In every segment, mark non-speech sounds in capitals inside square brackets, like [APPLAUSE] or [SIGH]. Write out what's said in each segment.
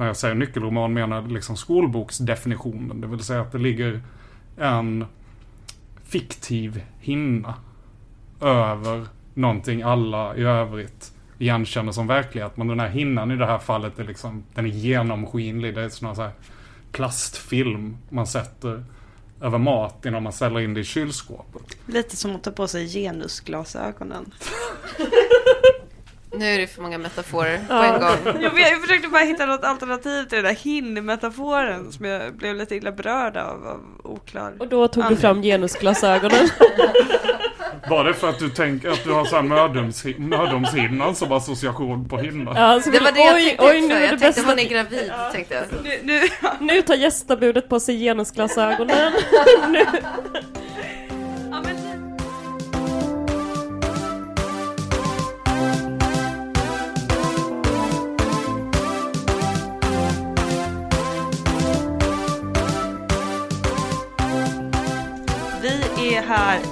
När jag säger nyckelroman menar liksom skolboksdefinitionen. Det vill säga att det ligger en fiktiv hinna över någonting alla i övrigt igenkänner som verklighet. Men den här hinnan i det här fallet är liksom, den är genomskinlig. Det är sån här plastfilm man sätter över mat innan man ställer in det i kylskåpet. Lite som att ta på sig genusglasögonen. [LAUGHS] Nu är det för många metaforer på en gång. [LAUGHS] Jag, vet, jag försökte bara hitta något alternativ till den där hin-metaforen som jag blev lite illa berörd av, av oklar. Och då tog du fram genusglasögonen. [LAUGHS] Var det för att du tänker att du har så här mödomshinnan som association på hinna? Ja, så Det var det jag oj, tänkte oj, också. nu är Jag det tänkte bästa. hon är gravid, tänkte jag. Nu, nu, Nu tar gästabudet på sig genusglasögonen. [LAUGHS] nu.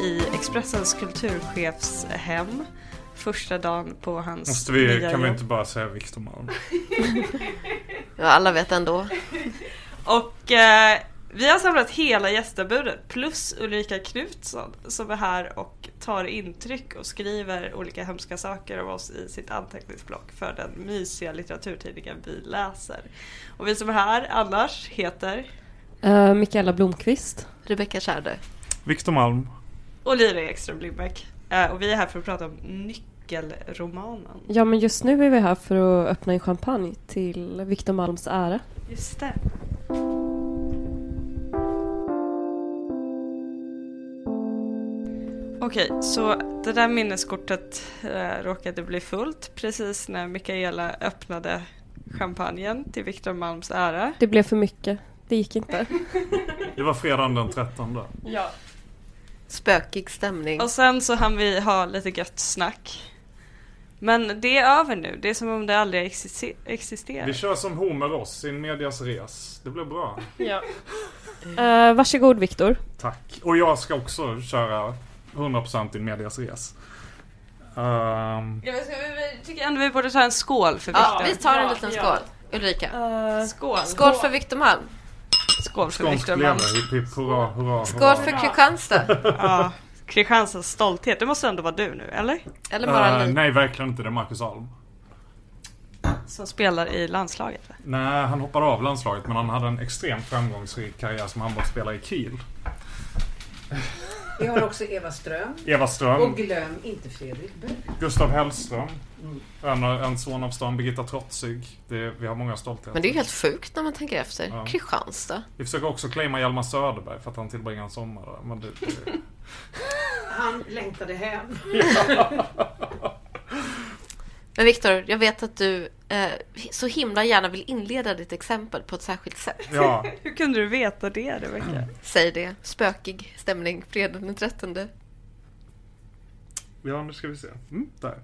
I Expressens kulturchefshem. Första dagen på hans Måste vi, nya kan vi inte bara säga Victor Malm? [LAUGHS] Ja, alla vet ändå. [LAUGHS] Och eh, vi har samlat hela gästabudet plus Ulrika Knutsson som är här och tar intryck och skriver olika hemska saker om oss i sitt anteckningsblock för den mysiga litteraturtidningen vi läser. Och vi som är här annars heter Uh, Mikaela Blomqvist. Rebecka Tjärde. Victor Malm. Olivia Ekström Lindbäck. Eh, och vi är här för att prata om nyckelromanen. Ja, men just nu är vi här för att öppna en champagne till Victor Malms ära. Just det. Okej, så det där minneskortet eh, råkade bli fullt precis när Mikaela öppnade champagnen till Victor Malms ära. Det blev för mycket. Det gick inte. Det var fredagen den 13. Ja. Spökig stämning. Och sen så hann vi ha lite gött snack. Men det är över nu, det är som om det aldrig existi- existerar. Vi kör som Homer Ross, in medias res. Det blir bra. [LAUGHS] ja. Uh, varsågod Viktor. Tack. Och jag ska också köra 100% in medias res. Ehm, Ja, men ska vi- vi tycker ändå vi borde ta en skål för Ja, Victor. vi tar en Ja, liten ja. skål. Ulrika. Uh, Skål! Skål för Victor Malm. Skål för Victor Malm. hipp hurra hurra Skål hurra. för Kristianstad. [LAUGHS] Ja, Kristianstads stolthet. Det måste ändå vara du nu, eller? Eller bara ni. nej, verkligen inte. Det är Marcus Alm. Som spelar i landslaget. va? Nej, han hoppade av landslaget men han hade en extremt framgångsrik karriär som handbollsspelare i Kiel. Vi har också Eva Ström. Eva Ström, Och glöm inte Fredrik Berg. Gustav Hellström. En, en son av stan, Birgitta Trotzig. Det, vi har många stoltheter. Men det är ju helt sjukt när man tänker efter. Ja. Kristianstad. Vi försöker också claima Hjalmar Söderberg för att han tillbringar en sommar där. Men det, det, [LAUGHS] Han längtade hem. [LAUGHS] Men Viktor, jag vet att du eh, så himla gärna vill inleda ditt exempel på ett särskilt sätt. ja, [LAUGHS] Hur kunde du veta det, Rebecka? Säg det. Spökig stämning fredagen den 13. ja, nu ska vi se. Mm, där.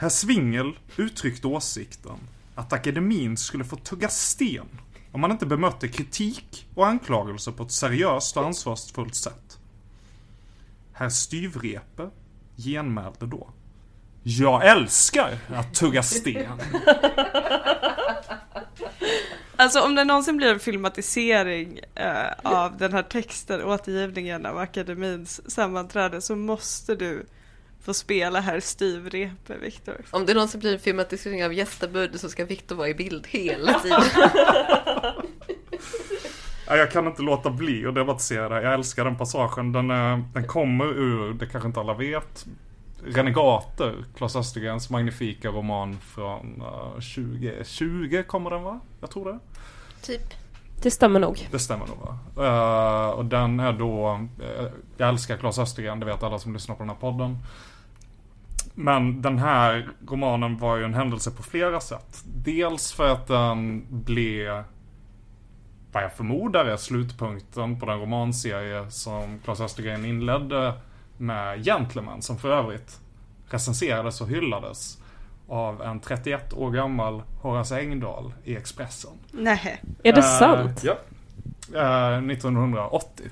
Herr Svingel uttryckte åsikten att akademin skulle få tugga sten om man inte bemötte kritik och anklagelser på ett seriöst och ansvarsfullt sätt. Herr Styvrepe genmälde då. Jag älskar att tugga sten. [LAUGHS] Alltså om det någonsin blir en filmatisering eh, av den här texten, återgivningen av akademins sammanträde, så måste du få spela här styvrepe, Viktor. Om det någonsin blir en filmatisering av gästabud så ska Viktor vara i bild hela [LAUGHS] tiden. Ja, jag kan inte låta bli att debattera. Jag älskar den passagen. Den, är, den kommer ur, det kanske inte alla vet, Renegater, Klas Östergrens magnifika roman från uh, 2020 kommer den va? Jag tror det. typ. Det stämmer nog. Det stämmer nog va? Eh, och den är då, eh, jag älskar Klas Östergren, det vet alla som lyssnar på den här podden. Men den här romanen var ju en händelse på flera sätt. Dels för att den blev, vad jag förmodar är slutpunkten på den romanserie som Klas Östergren inledde med Gentleman, som för övrigt recenserades och hyllades av en 31 år gammal Horace Engdahl i Expressen. Nej. Är det Eh, sant? Ja. Eh, 1980.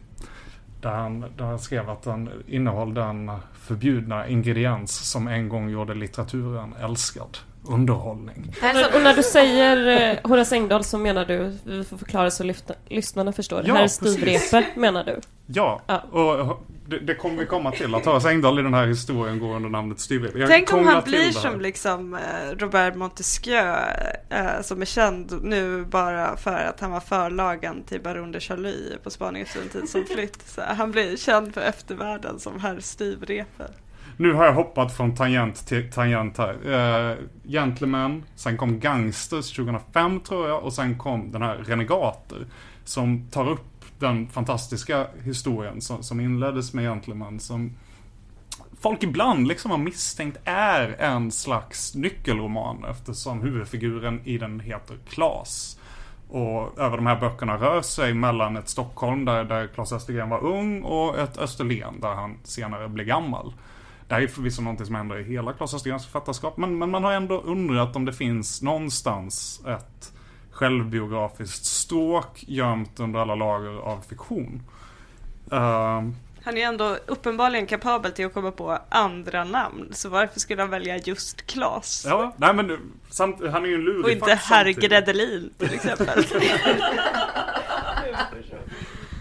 Där han, där han skrev att den innehöll den förbjudna ingrediens som en gång gjorde litteraturen älskad. Underhållning. Och när du säger eh, Horace Engdahl så menar du, vi får förklara så lyfta, lyssnarna förstår. Ja, här är precis. Stivrepe menar du? Ja, Ja. och det, det kommer vi komma till. Att Horace Engdahl i den här historien går under namnet Styvrepe. Jag Tänk om han blir som liksom eh, Robert Montesquieu eh, som är känd nu bara för att han var förlagan till Baron de Charlie på spaning efter en tid som flytt. Så han blir känd för eftervärlden som herr Styvrepe. Nu har jag hoppat från tangent till tangent här. Uh, Gentleman, sen kom Gangsters 2005 tror jag och sen kom den här Renegater. Som tar upp den fantastiska historien som, som inleddes med Gentleman. Som folk ibland liksom har misstänkt är en slags nyckelroman eftersom huvudfiguren i den heter Klas. Och över de här böckerna rör sig mellan ett Stockholm där, där Klas Östergren var ung och ett Österlen där han senare blev gammal. Det här är förvisso någonting som händer i hela Klas Östergrens författarskap, men, men man har ändå undrat om det finns någonstans ett självbiografiskt stråk gömt under alla lager av fiktion. Uh, Han är ändå uppenbarligen kapabel till att komma på andra namn. Så varför skulle han välja just Klas? ja, nej men samt, han är ju en lurig och inte herr. Gredelin till exempel. [LAUGHS]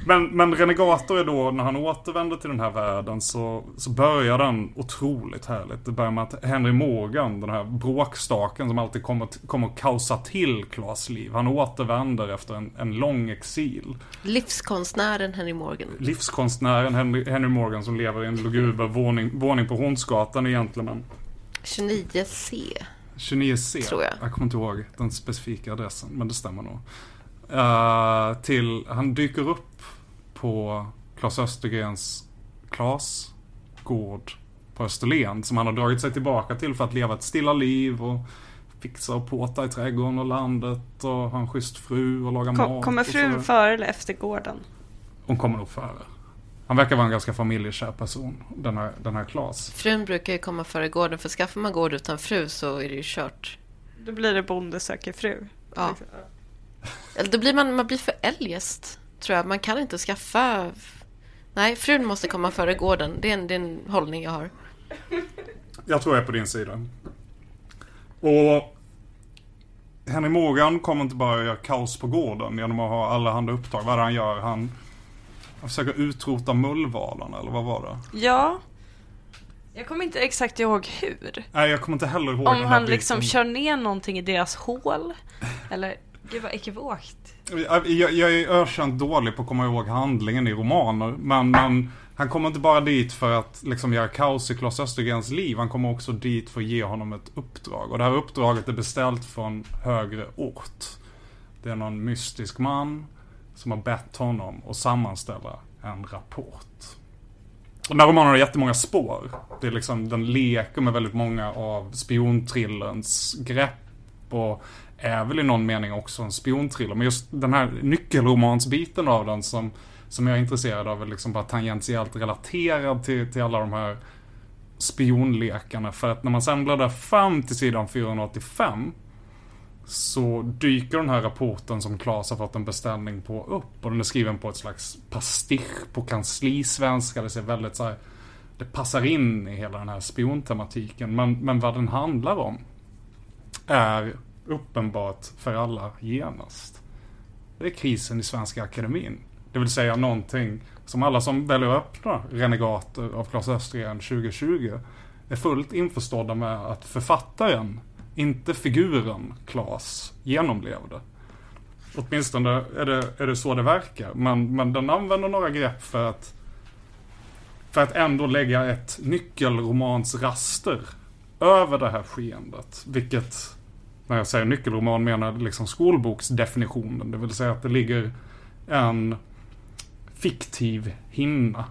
Men, men Renegator är då, när han återvänder till den här världen så, så börjar den otroligt härligt. Det börjar med att Henry Morgan, den här bråkstaken som alltid kommer, kommer att kaosa till Klas liv. Han återvänder efter en, en lång exil. Livskonstnären Henry Morgan. Livskonstnären Henry, Henry Morgan som lever i en luguber våning, våning på Hornsgatan egentligen. Men 29C. 29C. Tror jag. Jag kommer inte ihåg den specifika adressen, men det stämmer nog. Eh, till, han dyker upp på Klas Östergrens Klas gård på Österlen som han har dragit sig tillbaka till för att leva ett stilla liv och fixa och påta i trädgården och landet och ha en schysst fru och laga Kom, mat. kommer frun före eller efter gården? Hon kommer nog före. Han verkar vara en ganska familjekär person, den här, den här Klas. Frun brukar ju komma före gården, för skaffar man gård utan fru så är det ju kört. Då blir det bonde söker fru. Ja. Eller då blir man, man blir för eljest, tror jag. Man kan inte skaffa... Nej, frun måste komma före gården. Det är en, det är en hållning jag har. Jag tror jag är på din sida. Och Henry Morgan kommer inte bara att göra kaos på gården genom att ha alla handa uppdrag. Vad är det han gör? Han, han försöker utrota mullvalarna, eller vad var det? Ja. Jag kommer inte exakt ihåg hur. Nej, jag kommer inte heller ihåg Om den här han biten. liksom kör ner någonting i deras hål. Eller, gud vad ekivokt. Jag, jag, jag är ökänt dålig på att komma ihåg handlingen i romaner. Men, men han kommer inte bara dit för att liksom göra kaos i Klas Östergrens liv. Han kommer också dit för att ge honom ett uppdrag. Och det här uppdraget är beställt från högre ort. Det är någon mystisk man som har bett honom att sammanställa en rapport. Och den här romanen har jättemånga spår. Det är liksom, den leker med väldigt många av spiontrillerns grepp och är väl i någon mening också en spionthriller. Men just den här nyckelromansbiten av den som, som jag är intresserad av är liksom bara tangentiellt relaterad till, till alla de här spionlekarna. För att när man sen bläddrar fram till sidan 485 så dyker den här rapporten som Claes har fått en beställning på upp. Och den är skriven på ett slags pastisch på kanslisvenska. Det ser väldigt så här, det passar in i hela den här spiontematiken. Men, men vad den handlar om är uppenbart för alla genast. Det är krisen i Svenska Akademin. Det vill säga någonting som alla som väljer att öppna Renegater av Claes Östergren 2020 är fullt införstådda med att författaren, inte figuren Klas, genomlevde. Åtminstone är det, är det så det verkar. Men, men den använder några grepp för att för att ändå lägga ett nyckelromansraster över det här skeendet. Vilket, när jag säger nyckelroman menar liksom skolboksdefinitionen. Det vill säga att det ligger en fiktiv hinna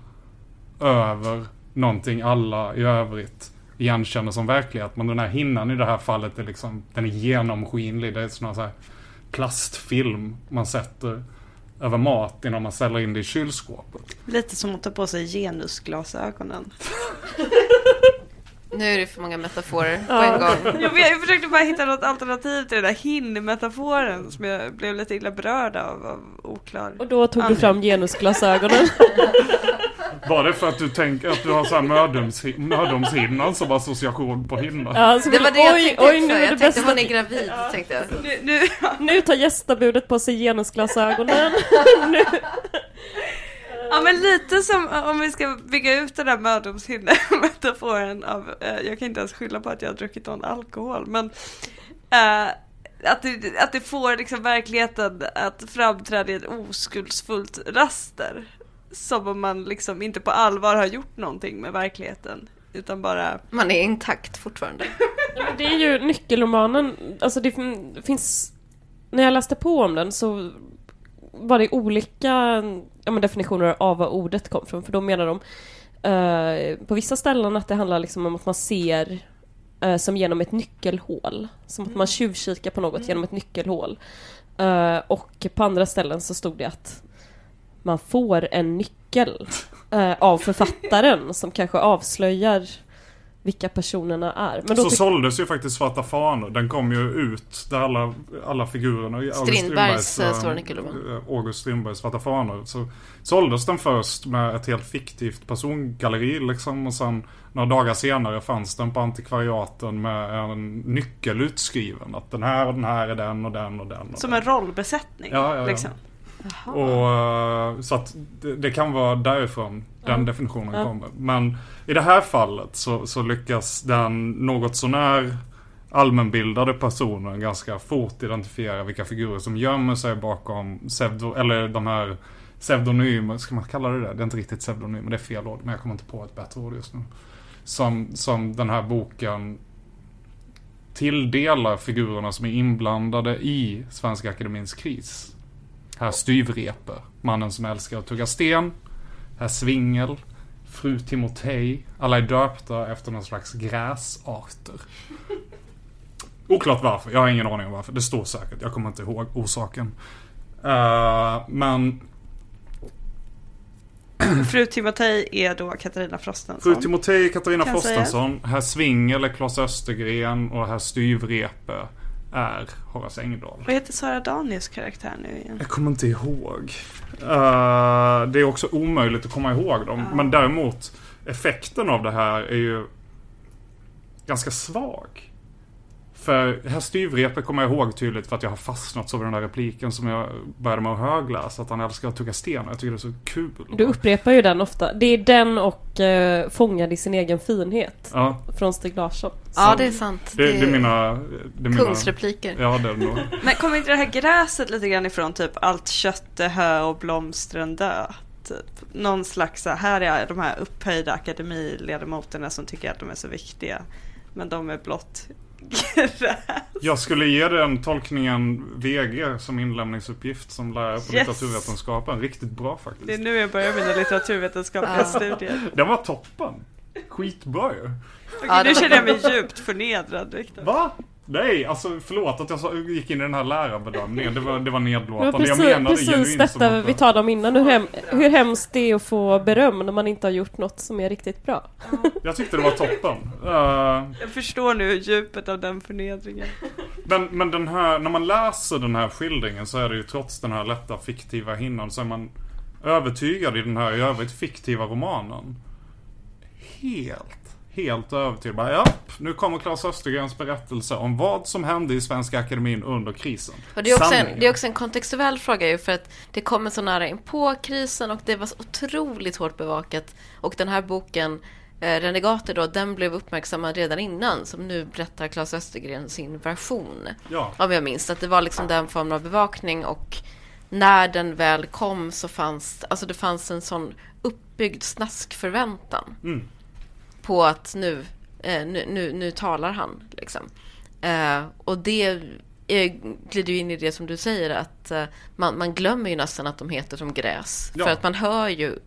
över någonting alla i övrigt igenkänner som verklighet. Men den här hinnan i det här fallet är liksom, den är genomskinlig. Det är sån här plastfilm man sätter över mat innan man ställer in det i kylskåpet. Lite som att ta på sig genusglasögonen. [LAUGHS] Nu är det för många metaforer på Ja. en gång. Jag, vet, jag försökte bara hitta något alternativ till den där hin-metaforen som jag blev lite illa berörd av, av oklar. Och då tog du fram genusglasögonen. [LAUGHS] Var det för att du tänker att du har så här mödoms- mödomshinnan som association på hinna? Ja, så Det var det jag oj, tänkte oj, nu är det Jag tänkte bästa. hon är gravid, tänkte jag. Nu, nu, Nu tar gästabudet på sig genusglasögonen. [LAUGHS] nu. Ja men lite som om vi ska bygga ut den där mödomshinne-metaforen av, eh, jag kan inte ens skylla på att jag har druckit någon alkohol, men eh, att, det, att det får liksom verkligheten att framträda i ett oskuldsfullt raster. Som om man liksom inte på allvar har gjort någonting med verkligheten. Utan bara, Man är intakt fortfarande. Ja, men Det är ju nyckelromanen, alltså det fin- finns... När jag läste på om den så var det olika ja, men definitioner av vad ordet kom från. För då menar de eh, på vissa ställen att det handlar liksom om att man ser eh, som genom ett nyckelhål. Som att man tjuvkikar på något genom ett nyckelhål. Eh, och på andra ställen så stod det att man får en nyckel av författaren som kanske avslöjar vilka personerna är. Men då så såldes ju faktiskt Svarta Fanor. Den kom ju ut där alla, alla figurerna i Strindbergs, eh, eh, Stora nyckelroman. eh, August Strindbergs Svarta Fanor. Så såldes den först med ett helt fiktivt persongalleri liksom. Och sen några dagar senare fanns den på antikvariaten med en nyckel utskriven. Att den här och den här är den och den och den. Och som den. en rollbesättning. Ja, ja, ja. Liksom. Och, eh, så att det, det kan vara därifrån den definitionen Ja. kommer. Men i det här fallet så, så lyckas den något sånär allmänbildade personen ganska fort identifiera vilka figurer som gömmer sig bakom pseudo, eller de här pseudonymer, ska man kalla det det? Det är inte riktigt pseudonymer, det är fel ord, men jag kommer inte på ett bättre ord just nu. Som, som den här boken tilldelar figurerna som är inblandade i Svenska Akademins kris. Herr Styvrepe, mannen som älskar att tugga sten. Herr Svingel, fru Timotej. Alla är döpta efter någon slags gräsarter. Oklart varför, jag har ingen aning om varför. Det står säkert, jag kommer inte ihåg orsaken. Eh, men [CLEARS THROAT] Fru Timotej är då Katarina Frostenson. fru Timotej, Katarina Kan jag säga? Frostenson, herr Svingel är Klas Östergren och herr Styvrepe är Horace Engdahl. Vad heter Sara Danius karaktär nu igen? Jag kommer inte ihåg. Eh, det är också omöjligt att komma ihåg dem. Men däremot, effekten av det här är ju ganska svag. För herr Styvrepe kommer jag ihåg tydligt för att jag har fastnat så vid den där repliken som jag började med att högläsa. Att han älskar att tugga sten. Jag tycker det är så kul. Du upprepar ju den ofta. Det är den och uh, Fångad i sin egen finhet. Ja, Från Stig Larsson. Ja, det är sant. det, det är mina... Det är mina Kungsrepliker. Ja, det är det nog. [LAUGHS] Men kommer inte det här gräset lite grann ifrån typ allt kött är hö och blomstren dö? Typ. Någon slags, så här är de här upphöjda akademiledamoterna som tycker att de är så viktiga. Men de är blott gräs. Jag skulle ge den tolkningen VG som inlämningsuppgift som lärare på Yes. litteraturvetenskapen. Riktigt bra faktiskt. Det är nu jag börjar mina litteraturvetenskapliga studier. Den var toppen. Skitbra ju. Ja, nu känner jag mig djupt förnedrad Viktor. Va? Nej, alltså förlåt att jag gick in i den här lärarbedömningen. Det var, det var Det var nedlåtande. jag precis, menade precis detta att- vi talade om innan. Hur, hem, hur hemskt det är att få beröm när man inte har gjort något som är riktigt bra. [LAUGHS] Jag tyckte det var toppen. Eh, Jag förstår nu djupet av den förnedringen. men, men den här, när man läser den här skildringen så är det ju trots den här lätta fiktiva hinnan så är man övertygad i den här i övrigt fiktiva romanen. Helt, helt övertygad. Ja, nu kommer Claes Östergrens berättelse om vad som hände i Svenska Akademin under krisen. Och det, är också en, det är också en kontextuell fråga ju för att det kommer så nära in på krisen och det var så otroligt hårt bevakat. Och den här boken eh, Renegater då, den blev uppmärksammad redan innan. Som nu berättar Claes Östergren sin version. Ja. Om jag minns. Att det var liksom den formen av bevakning och när den väl kom så fanns alltså det fanns en sån uppbyggd snaskförväntan Mm. På att nu, eh, nu, nu, nu talar han. Liksom. Eh, och det glider ju in i det som du säger att eh, man, man glömmer ju nästan att de heter som gräs. Ja. För att man hör ju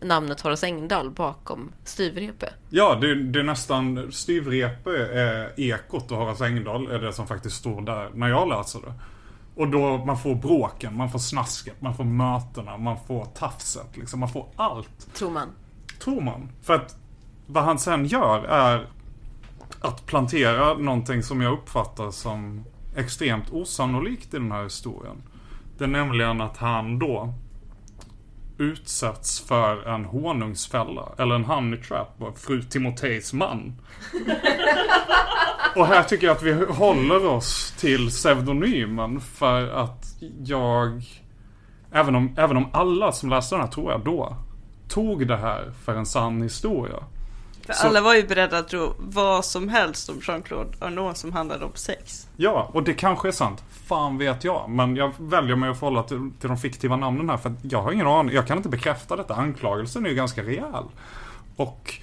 namnet Horace Engdahl bakom styvrepe. Ja, det, det är nästan styvrepe är ekot och Horace Engdahl är det som faktiskt står där när jag läser det. Och då man får bråken, man får snasket, man får mötena, man får tafset. Liksom, man får allt. Tror man. Tror man. För att vad han sen gör är att plantera någonting som jag uppfattar som extremt osannolikt i den här historien. Det är nämligen att han då utsätts för en honungsfälla, eller en honey trap, av fru Timoteis man. [LAUGHS] Och här tycker jag att vi håller oss till pseudonymen för att jag, även om, även om alla som läste den här tror jag då, tog det här för en sann historia. För Så- alla var ju beredda att tro vad som helst om Jean-Claude Arnault som handlade om sex. Ja, och det kanske är sant. Fan vet jag. Men jag väljer mig att förhålla till, till de fiktiva namnen här för jag har ingen aning. Jag kan inte bekräfta detta. Anklagelsen är ju ganska rejäl. Och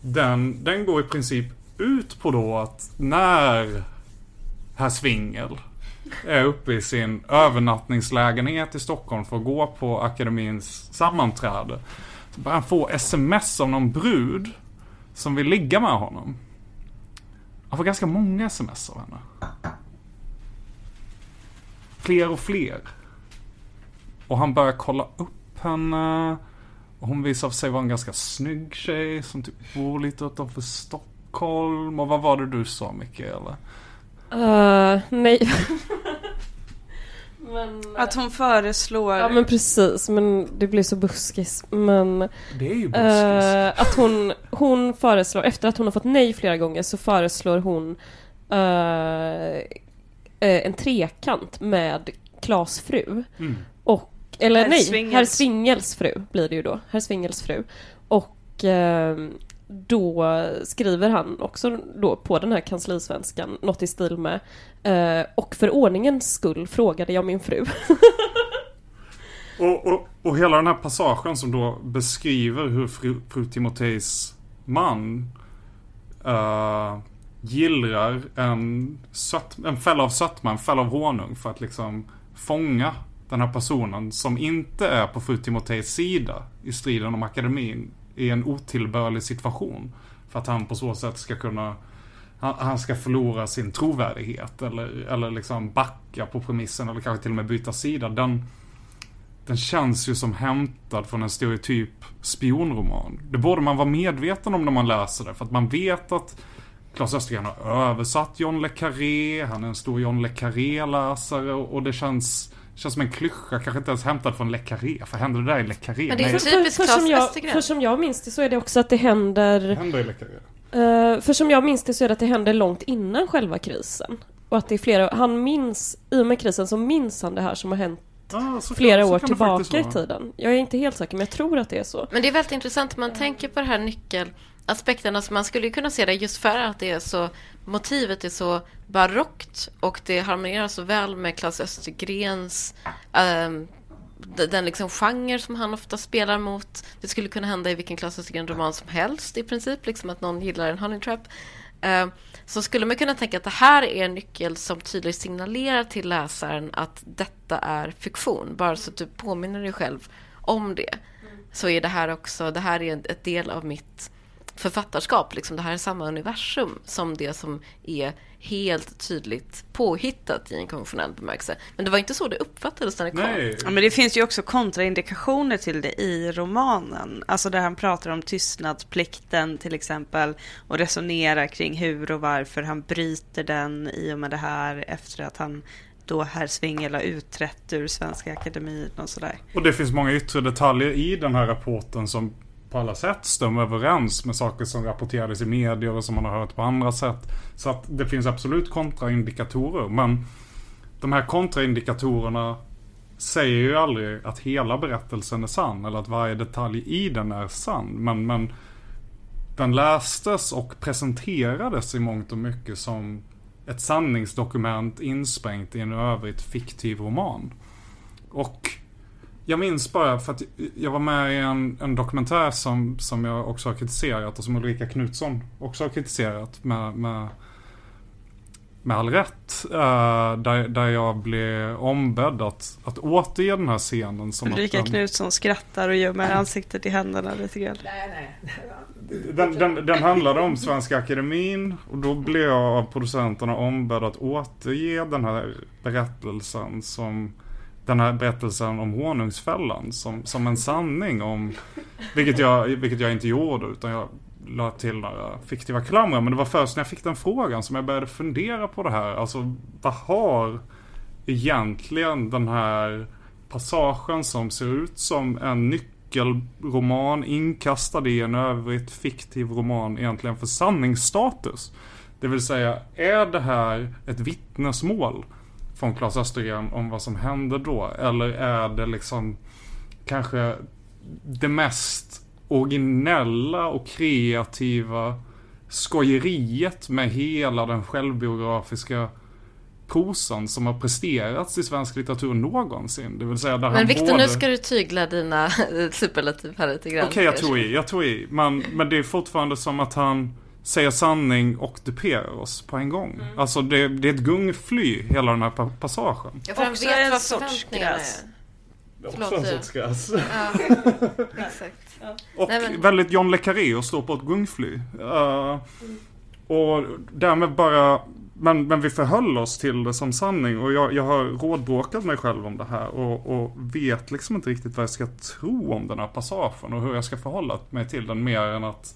den, den går i princip ut på då att när herr Svingel är uppe i sin övernattningslägenhet i Stockholm för att gå på akademins sammanträde. Så börjar han få sms av någon brud som vill ligga med honom. Han får ganska många sms av henne. Fler och fler. Och han börjar kolla upp henne. Och hon visar sig vara en ganska snygg tjej som typ bor lite utanför Stockholm. Och vad var det du sa Mikaela? Uh, eh, nej. [LAUGHS] men, Att hon föreslår... ja men precis, men det blir så buskis. Men Det är ju buskis. eh, att hon, hon föreslår, efter att hon har fått nej flera gånger så föreslår hon eh, eh, en trekant med Klas fru. Mm. Och, eller Herr nej, Svingels. herr Svingels fru blir det ju då. Herr Svingels fru. Och eh, då skriver han också då på den här kanslisvenskan något i stil med eh, Och för ordningens skull frågade jag min fru. [LAUGHS] Och, och, och hela den här passagen som då beskriver hur fru, fru Timoteis man uh, gillrar en, sött, en fälla av sötma, en fälla av honung för att liksom fånga den här personen som inte är på fru Timoteis sida i striden om akademin i en otillbörlig situation. För att han på så sätt ska kunna han, ska förlora sin trovärdighet eller, eller liksom backa på premissen eller kanske till och med byta sida. Den, den känns ju som hämtad från en stereotyp spionroman. Det borde man vara medveten om när man läser det. För att man vet att Claes Östergren har översatt John le Carré. Han är en stor John le Carré-läsare. Och, och det känns, känns som en klyscha. Kanske inte ens hämtad från le Carré. För händer det där i le Carré? Men det är Nej, Typiskt för, Claes som jag, för som jag minns det så är det också att det händer det händer i le Carré. Eh, för som jag minns det så är det att det händer långt innan själva krisen. Och att det är flera, han minns, i och med krisen så minns han det här som har hänt Ah, så flera kan- år tillbaka i tiden. Jag är inte helt säker men jag tror att det är så. Men det är väldigt intressant man tänker på det här nyckelaspekten. Alltså man skulle ju kunna se det just för att det är så motivet är så barockt och det harmonierar så väl med Klas Östergrens um, den liksom genre som han ofta spelar mot. Det skulle kunna hända i vilken Klas Östergren-roman som helst i princip, liksom att någon gillar en honey trap. Ehm, så skulle man kunna tänka att det här är en nyckel som tydligt signalerar till läsaren att detta är fiktion. Bara så att du påminner dig själv om det. Så är det här också, det här är en del av mitt författarskap. Liksom. Det här är samma universum som det som är helt tydligt påhittat i en konventionell bemärkelse. Men det var inte så det uppfattades när det kom. Nej. Ja, men det finns ju också kontraindikationer till det i romanen. Alltså där han pratar om tystnadsplikten till exempel och resonerar kring hur och varför han bryter den i och med det här efter att han då herr Svingel har utträtt ur Svenska Akademin och sådär. Och det finns många yttre detaljer i den här rapporten som på alla sätt stämmer överens med saker som rapporterades i medier och som man har hört på andra sätt. Så att det finns absolut kontraindikatorer. Men de här kontraindikatorerna säger ju aldrig att hela berättelsen är sann eller att varje detalj i den är sann. Men, men den lästes och presenterades i mångt och mycket som ett sanningsdokument insprängt i en övrigt fiktiv roman. Och jag minns bara för att jag var med i en, en dokumentär som, som jag också har kritiserat och som Ulrika Knutsson också har kritiserat med, med, med all rätt. Uh, där, där jag blev ombedd att, att återge den här scenen som Ulrika att den, Knutsson skrattar och gömmer ansiktet i händerna lite grann. Nej, nej. den, den, den handlade om Svenska Akademin och då blev jag av producenterna ombedd att återge den här berättelsen som den här berättelsen om honungsfällan som, som en sanning om vilket jag, vilket jag inte gjorde utan jag la till några fiktiva klamrar. Men det var först när jag fick den frågan som jag började fundera på det här. Alltså vad har egentligen den här passagen som ser ut som en nyckelroman inkastad i en övrigt fiktiv roman egentligen för sanningsstatus? Det vill säga, är det här ett vittnesmål från Claes Östergren om vad som hände då? Eller är det liksom kanske det mest originella och kreativa skojeriet med hela den självbiografiska prosan som har presterats i svensk litteratur någonsin. Det vill säga där Men Viktor, både... nu ska du tygla dina [LAUGHS] superlativ här lite grann. Okej, jag tog i, jag tog i. Men, men det är fortfarande som att han säger sanning och duperar oss på en gång. Mm. Alltså det, det är ett gungfly, hela den här pa- passagen. Ja, för han Också vet en vad sorts gräs. också en sorts gräs. Ja, [LAUGHS] [LAUGHS] exakt. Och Nej, men- väldigt John Le Carré att stå på ett gungfly. Uh, och därmed bara... Men, men vi förhöll oss till det som sanning och jag, jag har rådbråkat mig själv om det här och, och vet liksom inte riktigt vad jag ska tro om den här passagen och hur jag ska förhålla mig till den mer än att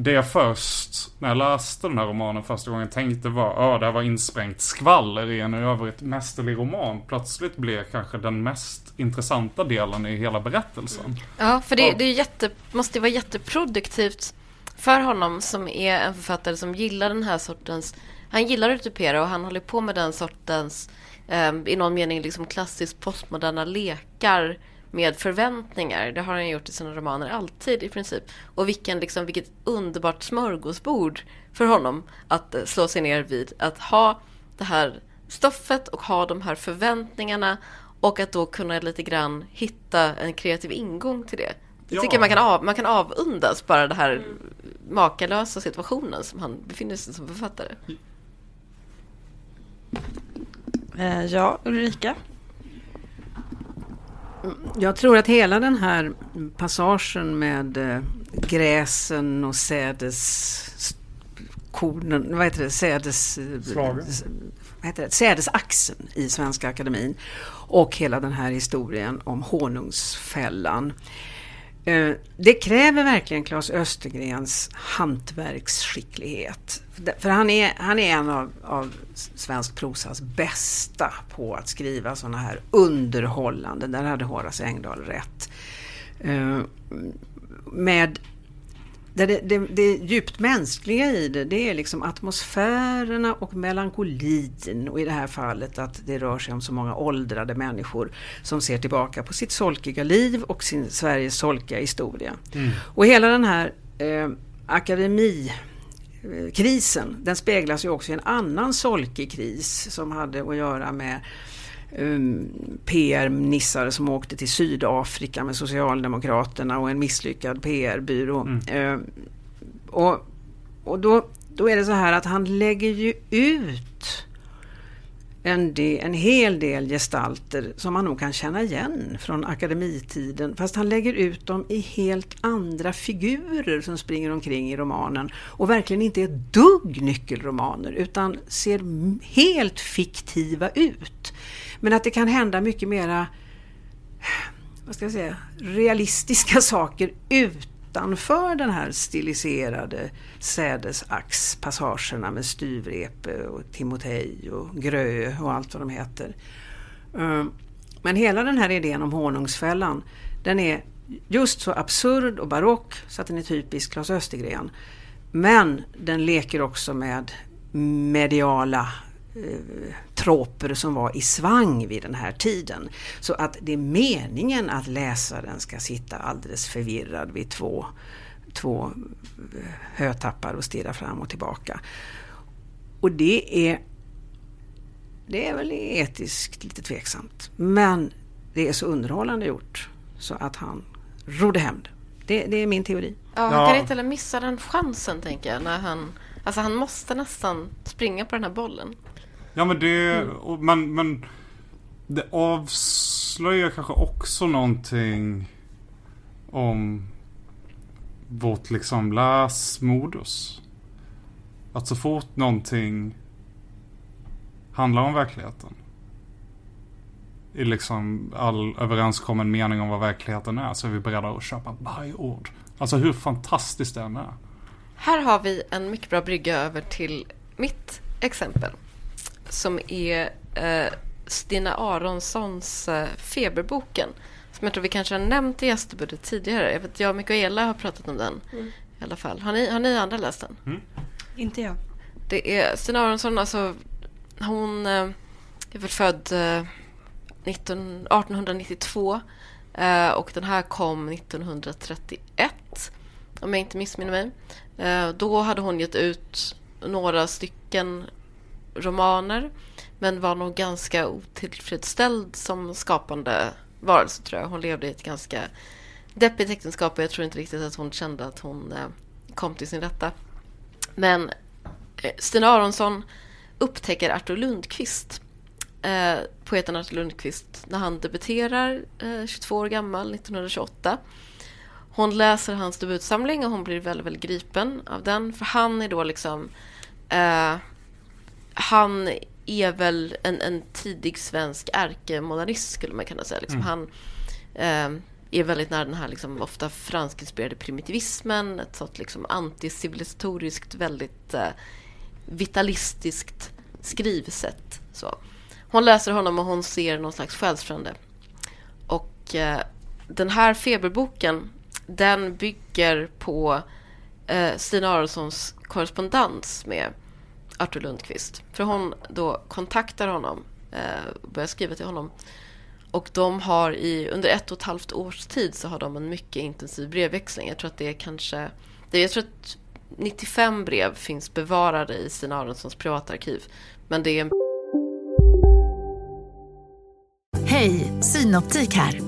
det jag först, när jag läste den här romanen första gången tänkte var, ja det här var insprängt skvaller i en i övrigt mästerlig roman. Plötsligt blev kanske den mest intressanta delen i hela berättelsen. Ja, för det, det är jätte, måste ju vara jätteproduktivt för honom som är en författare som gillar den här sortens... Han gillar att utupera och han håller på med den sortens, eh, i någon mening, liksom klassiskt postmoderna lekar med förväntningar. Det har han gjort i sina romaner alltid i princip. Och vilken, liksom, vilket underbart smörgåsbord för honom att eh, slå sig ner vid. Att ha det här stoffet och ha de här förväntningarna och att då kunna lite grann hitta en kreativ ingång till det. Jag Ja. tycker man kan, av, man kan avundas bara den här makalösa situationen som han befinner sig som författare. Eh, ja, Ulrika? Jag tror att hela den här passagen med eh, gräsen och sädeskornen, vad heter det, sädes... Slagen. Vad heter det, sädesaxeln i Svenska Akademin och hela den här historien om honungsfällan. Eh, det kräver verkligen Claes Östergrens hantverksskicklighet. För han är, han är en av, av svensk prosas bästa på att skriva sådana här underhållande, där hade Horace Engdahl rätt. Eh, med det, det, det, djupt mänskliga i det, det är liksom atmosfärerna och melankolin och i det här fallet att det rör sig om så många åldrade människor som ser tillbaka på sitt solkiga liv och sin Sveriges solkiga historia. Och hela den här eh, akademikrisen, den speglas ju också i en annan solkig kris som hade att göra med PR-nissar som åkte till Sydafrika med Socialdemokraterna och en misslyckad PR-byrå. Eh, och och då, då är det så här att han lägger ju ut en, de, en hel del gestalter som man nog kan känna igen från akademitiden. Fast han lägger ut dem i helt andra figurer som springer omkring i romanen och verkligen inte är dugg nyckelromaner utan ser helt fiktiva ut. Men att det kan hända mycket mera vad ska jag säga, realistiska saker utanför den här stiliserade sädesaxpassagerna med Styvrepe och Timotej och Grö och allt vad de heter. Eh, men hela den här idén om honungsfällan den är just så absurd och barock så att den är typisk Claes Östergren. Men den leker också med mediala troper som var i svang vid den här tiden. Så att det är meningen att läsaren ska sitta alldeles förvirrad vid två två hötappar och stirra fram och tillbaka. Och det är, det är väl etiskt lite tveksamt. Men det är så underhållande gjort så att han rodde hem det. Det, det är min teori. Ja, han Ja. kan inte heller missa den chansen tänker jag. När han, alltså han måste nästan springa på den här bollen. Ja men det, och, men, men det avslöjar kanske också någonting om vårt liksom läsmodus. Att så fort någonting handlar om verkligheten. I liksom all överenskommen mening om vad verkligheten är så är vi beredda att köpa varje ord. Alltså hur fantastiskt det än är. Här har vi en mycket bra brygga över till mitt exempel. Som är eh, Stina Aronssons eh, Feberboken. Som jag tror vi kanske har nämnt i gästbudet tidigare. Jag vet jag och Mikaela har pratat om den. I alla fall. Har ni, har ni andra läst den? Inte jag. Det är Stina Aronsson, alltså hon eh, är väl född eh, 19, 1892 eh, och den här kom 1931 om jag inte missminner mig. Eh, då hade hon gett ut några stycken romaner men var nog ganska otillfredsställd som skapande varelse tror jag. Hon levde i ett ganska deppigt äktenskap och jag tror inte riktigt att hon kände att hon eh, kom till sin rätta. Men eh, Stina Aronsson upptäcker Artur Lundqvist, eh, poeten Artur Lundqvist, när han debuterar eh, 22 år gammal, 1928. Hon läser hans debutsamling och hon blir väldigt, väldigt gripen av den. För han är då liksom... Eh, han är väl en, en tidig svensk ärkemodernist skulle man kunna säga. Liksom. Han eh, är väldigt nära den här liksom, ofta franskinspirerade primitivismen. Ett sånt liksom, anticivilisatoriskt, väldigt eh, vitalistiskt skrivsätt. Så. Hon läser honom och hon ser någon slags själsfrände. Och eh, den här feberboken den bygger på eh, Stina Aronssons korrespondens med Artur Lundqvist. För hon då kontaktar honom eh, börjar skriva till honom. Och de har i, under ett och ett halvt års tid så har de en mycket intensiv brevväxling. Jag tror att det är kanske, det, jag tror att 95 brev finns bevarade i Stina Aronssons privatarkiv. Men det är en Hej, Synoptik här.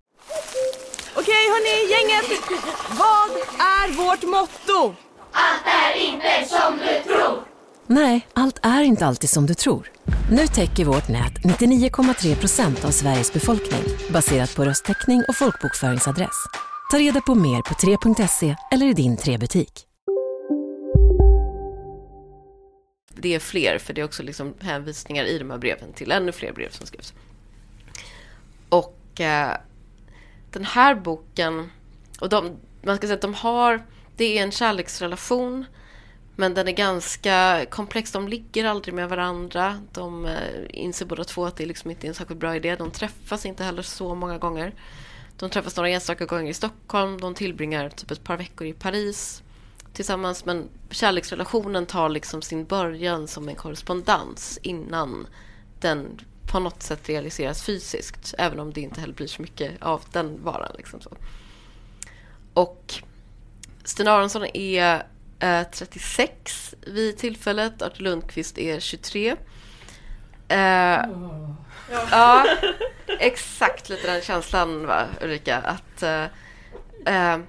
Hörni, gänget! Vad är vårt motto? Nej, allt är inte alltid som du tror. Nu täcker vårt nät 99,3 procent av Sveriges befolkning baserat på röstteckning och folkbokföringsadress. Ta reda på mer på 3.se eller i din 3-butik. det är fler, för det är också liksom hänvisningar i de här breven till ännu fler brev som skrivs. Och eh, den här boken, och de, man ska säga att de har, det är en kärleksrelation, men den är ganska komplex. De ligger aldrig med varandra. De eh, inser båda två att det liksom inte är en särskilt bra idé. De träffas inte heller så många gånger. De träffas några enstaka gånger i Stockholm. De tillbringar typ ett par veckor i Paris tillsammans. Men kärleksrelationen tar liksom sin början som en korrespondens innan den på något sätt realiseras fysiskt. Även om det inte heller blir så mycket av den varan. Liksom så. Och Stina Aronsson är eh, 36 vid tillfället. Artur Lundqvist är 23. Eh, Ja, [LAUGHS] exakt lite den känslan va, Ulrika. Att, eh, eh,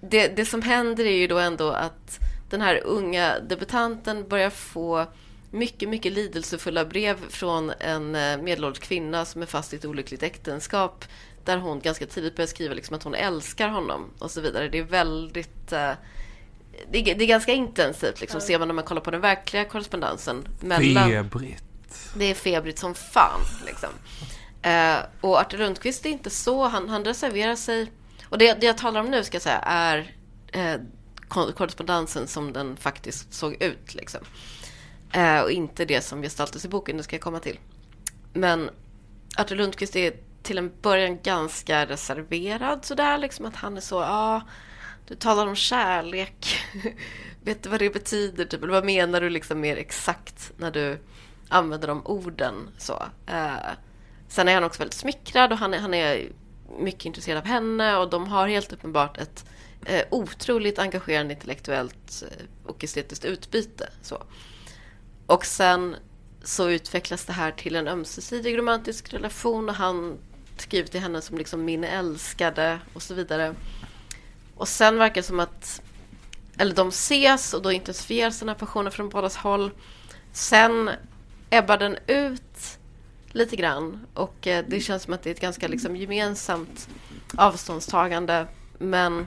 det, det som händer är ju då ändå att den här unga debutanten börjar få mycket, mycket lidelsefulla brev från en eh, medelålders kvinna som är fast i ett olyckligt äktenskap där hon ganska tidigt börjar skriva liksom att hon älskar honom och så vidare. Det är väldigt... Eh, det, är, det är ganska intensivt, liksom, ser man när man kollar på den verkliga korrespondensen. Mellan, Febrigt. det är febrigt som fan. Liksom. Eh, och Artur Lundqvist är inte så, han, han reserverar sig. Och det, det jag talar om nu ska jag säga är eh, korrespondensen som den faktiskt såg ut. Liksom. Eh, och inte det som gestaltas i boken, det ska jag komma till. Men Artur Lundqvist är till en början ganska reserverad sådär, liksom att han är så, ja, ah, du talar om kärlek. [LAUGHS] Vet du vad det betyder? Typ? Eller vad menar du liksom mer exakt när du använder de orden? Så. Eh, sen är han också väldigt smickrad och han är, han är mycket intresserad av henne och de har helt uppenbart ett eh, otroligt engagerande intellektuellt eh, och estetiskt utbyte. Så. Och sen så utvecklas det här till en ömsesidig romantisk relation och han skriver till henne som liksom min älskade och så vidare. Och sen verkar det som att eller de ses och då intensifieras den här passionen från bådas håll. Sen ebbar den ut lite grann och eh, det känns som att det är ett ganska liksom gemensamt avståndstagande. Men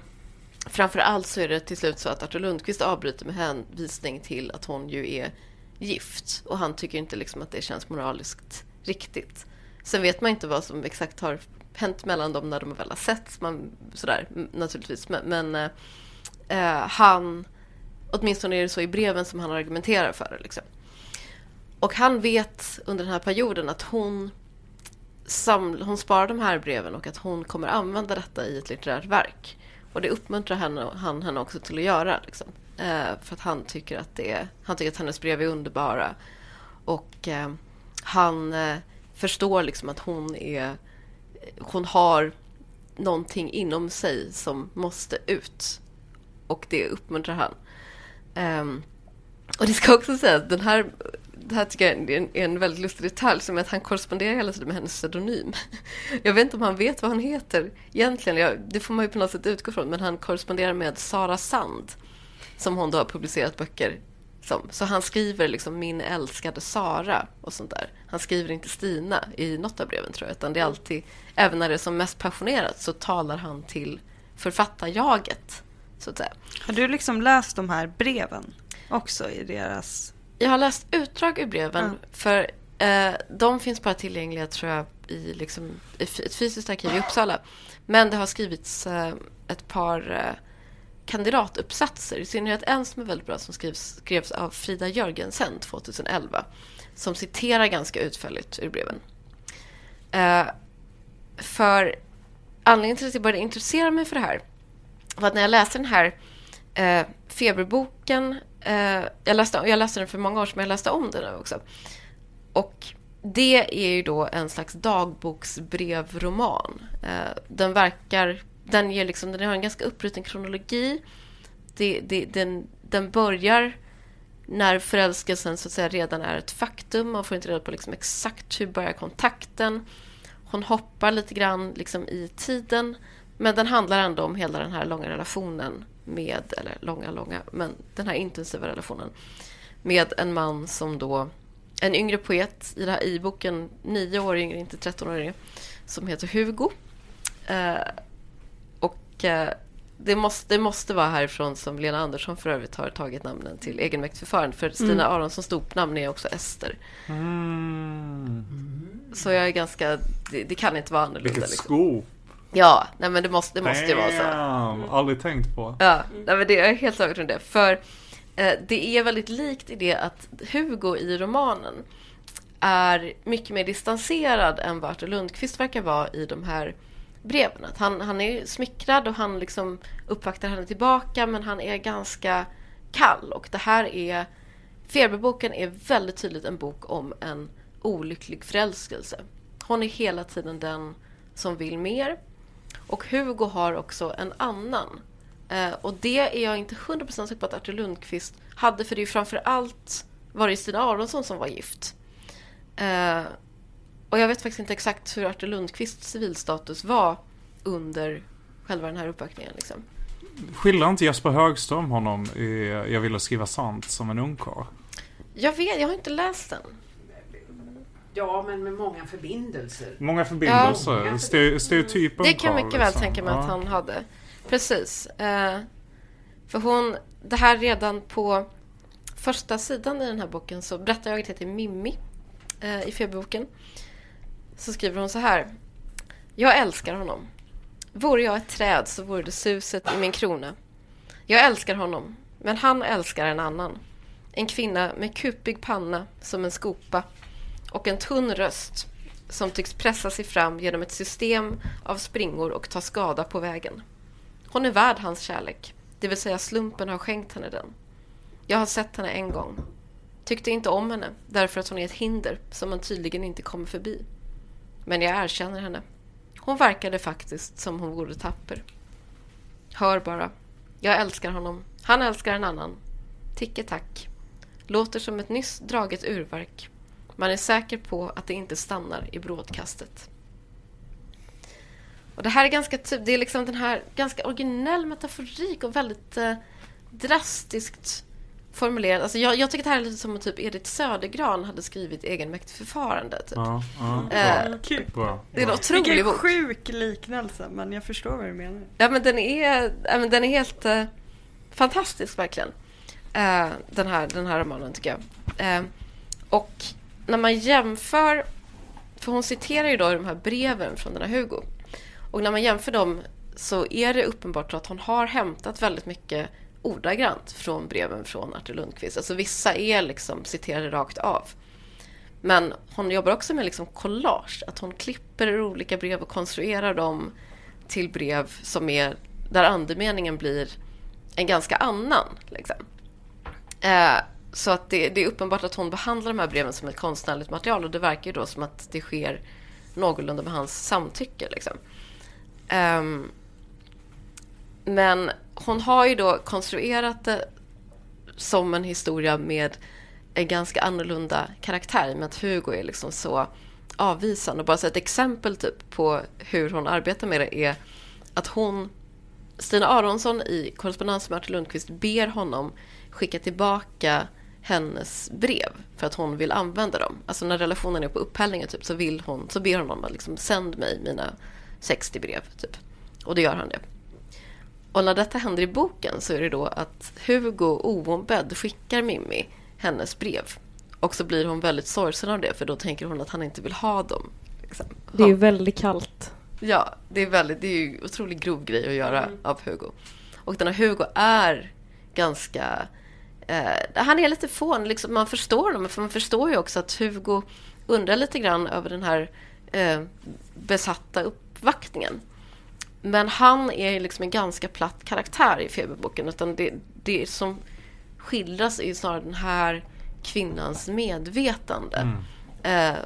framför allt så är det till slut så att Artur Lundqvist avbryter med hänvisning till att hon ju är gift och han tycker inte liksom att det känns moraliskt riktigt. Sen vet man inte vad som exakt har hänt mellan dem när de väl har setts, man, sådär naturligtvis. Men, men eh, eh, han, åtminstone är det så i breven som han argumenterar för det. Liksom. Och han vet under den här perioden att hon, saml, hon sparar de här breven och att hon kommer använda detta i ett litterärt verk. Och det uppmuntrar henne, han henne också till att göra. Liksom. Eh, för att han tycker att, det, han tycker att hennes brev är underbara. Och eh, han eh, förstår liksom att hon är hon har någonting inom sig som måste ut. Och det uppmuntrar han. Um, och det ska också sägas, den här, det här tycker jag är en, är en väldigt lustig detalj, som är att han korresponderar hela tiden med hennes pseudonym. [LAUGHS] Jag vet inte om han vet vad han heter egentligen, jag, det får man ju på något sätt utgå från, men han korresponderar med Sara Sand, som hon då har publicerat böcker som. Så han skriver liksom min älskade Sara och sånt där. Han skriver inte Stina i något av breven tror jag, utan det är alltid, även när det är som mest passionerat så talar han till författarjaget, så att säga. Har du liksom läst de här breven också i deras... Jag har läst utdrag ur breven, Mm. för eh, de finns bara tillgängliga tror jag i, liksom, i ett fysiskt arkiv i Uppsala. Men det har skrivits eh, ett par eh, kandidatuppsatser, i synnerhet en som är väldigt bra som skrivs, skrevs av Frida Jörgensen 2011, som citerar ganska utförligt ur breven. Eh, för anledningen till att jag började intressera mig för det här var att när jag läste den här eh, feberboken, eh, jag, läste, jag läste den för många år sedan, men jag läste om den nu också. Och det är ju då en slags dagboksbrevroman. Eh, den verkar, den, ger liksom, den har en ganska uppbruten kronologi. Det, det, den, den börjar när förälskelsen så att säga redan är ett faktum. Man får inte reda på liksom exakt hur börjar kontakten. Hon hoppar lite grann liksom i tiden. Men den handlar ändå om hela den här långa relationen med, eller långa, långa, men den här intensiva relationen med en man som då, en yngre poet i, det här, i boken, nio år yngre, inte 13 år yngre, som heter Hugo. Eh, eh, det, måste, det måste vara härifrån som Lena Andersson för övrigt har tagit namnen till egenmäktigt förfarande, för Stina Mm. Aronssons dopnamn är också Ester. Mm. Så jag är ganska, det, det kan inte vara annorlunda. Vilket liksom. sko. Ja, nej men det måste, det måste ju vara så. Damn, Aldrig tänkt på. Ja, nej, men det jag är helt övertygad om det. För eh, det är väldigt likt i det att Hugo i romanen är mycket mer distanserad än vad Artur Lundqvist verkar vara i de här breven. Att han, han är smickrad och han liksom uppvaktar henne tillbaka men han är ganska kall. Och det här är... Feberboken är väldigt tydligt en bok om en olycklig förälskelse. Hon är hela tiden den som vill mer. Och Hugo har också en annan. Eh, och det är jag inte 100% säker på att Artur Lundqvist hade, för det är ju framför allt var det Stina Aronsson som var gift. Eh, och jag vet faktiskt inte exakt hur Artur Lundqvists civilstatus var under själva den här uppvaktningen. Liksom. Skildrar inte Jesper Högström honom i Jag ville skriva sant som en ungkarl? Jag vet, jag har inte läst den. Ja, men med många förbindelser. Många förbindelser. Ja. Ste- Det kan jag mycket väl liksom. tänka mig att Ja. han hade. Precis. Eh, för hon, det här redan på första sidan i den här boken så berättar jag till Mimmi eh, i Feberboken. Så skriver hon så här. Jag älskar honom. Vore jag ett träd så vore det suset i min krona. Jag älskar honom, men han älskar en annan. En kvinna med kupig panna som en skopa och en tunn röst som tycks pressa sig fram genom ett system av springor och ta skada på vägen. Hon är värd hans kärlek, det vill säga slumpen har skänkt henne den. Jag har sett henne en gång. Tyckte inte om henne därför att hon är ett hinder som man tydligen inte kommer förbi. Men jag erkänner henne. Hon verkade faktiskt som hon vore tapper. Hör bara. Jag älskar honom. Han älskar en annan. Ticke tack. Låter som ett nyss draget urverk. Man är säker på att det inte stannar i brådkastet. Och det här är ganska det är liksom den här ganska originell metaforik och väldigt eh, drastiskt formulerad. Alltså jag, jag tycker det här är lite som om typ Edith Södergran hade skrivit egenmäktigt förfarande. Typ. Ja, ja, Eh, bra. Kul. Bra. Det är en otrolig Vilken bok. sjuk liknelse, men jag förstår vad du menar. Ja, men den är, ja, men den är helt eh, fantastisk, verkligen. Eh, den, här, den här romanen, tycker jag. Eh, och när man jämför... För hon citerar ju då de här breven från den här Hugo. Och när man jämför dem så är det uppenbart att hon har hämtat väldigt mycket ordagrant från breven från Artur Lundqvist. Alltså vissa är liksom citerade rakt av. Men hon jobbar också med liksom collage, att hon klipper ur olika brev och konstruerar dem till brev som är där andemeningen blir en ganska annan. Liksom. Eh, så att det, det är uppenbart att hon behandlar de här breven som ett konstnärligt material och det verkar ju då som att det sker någorlunda med hans samtycke. Liksom. Ehm, men hon har ju då konstruerat det som en historia med en ganska annorlunda karaktär med att Hugo är liksom så avvisande. Och bara så ett exempel typ på hur hon arbetar med det är att hon, Stina Aronsson i korrespondens med Artur Lundqvist ber honom skicka tillbaka hennes brev för att hon vill använda dem. Alltså när relationen är på upphällningen typ, så, vill hon, så ber hon honom att liksom, sänd mig mina 60 brev. Typ. Och då gör han det. Och när detta händer i boken så är det då att Hugo oombedd skickar Mimmi hennes brev. Och så blir hon väldigt sorgsen av det för då tänker hon att han inte vill ha dem. Liksom. Det är ju väldigt kallt. Ja, det är, väldigt, det är ju otroligt grov grej att göra av Hugo. Och den här Hugo är ganska... Eh, han är lite fån, liksom, man förstår honom, för man förstår ju också att Hugo undrar lite grann över den här eh, besatta uppvaktningen. Men han är liksom en ganska platt karaktär i Feberboken, utan det, det som skildras är snarare den här kvinnans medvetande. Eh,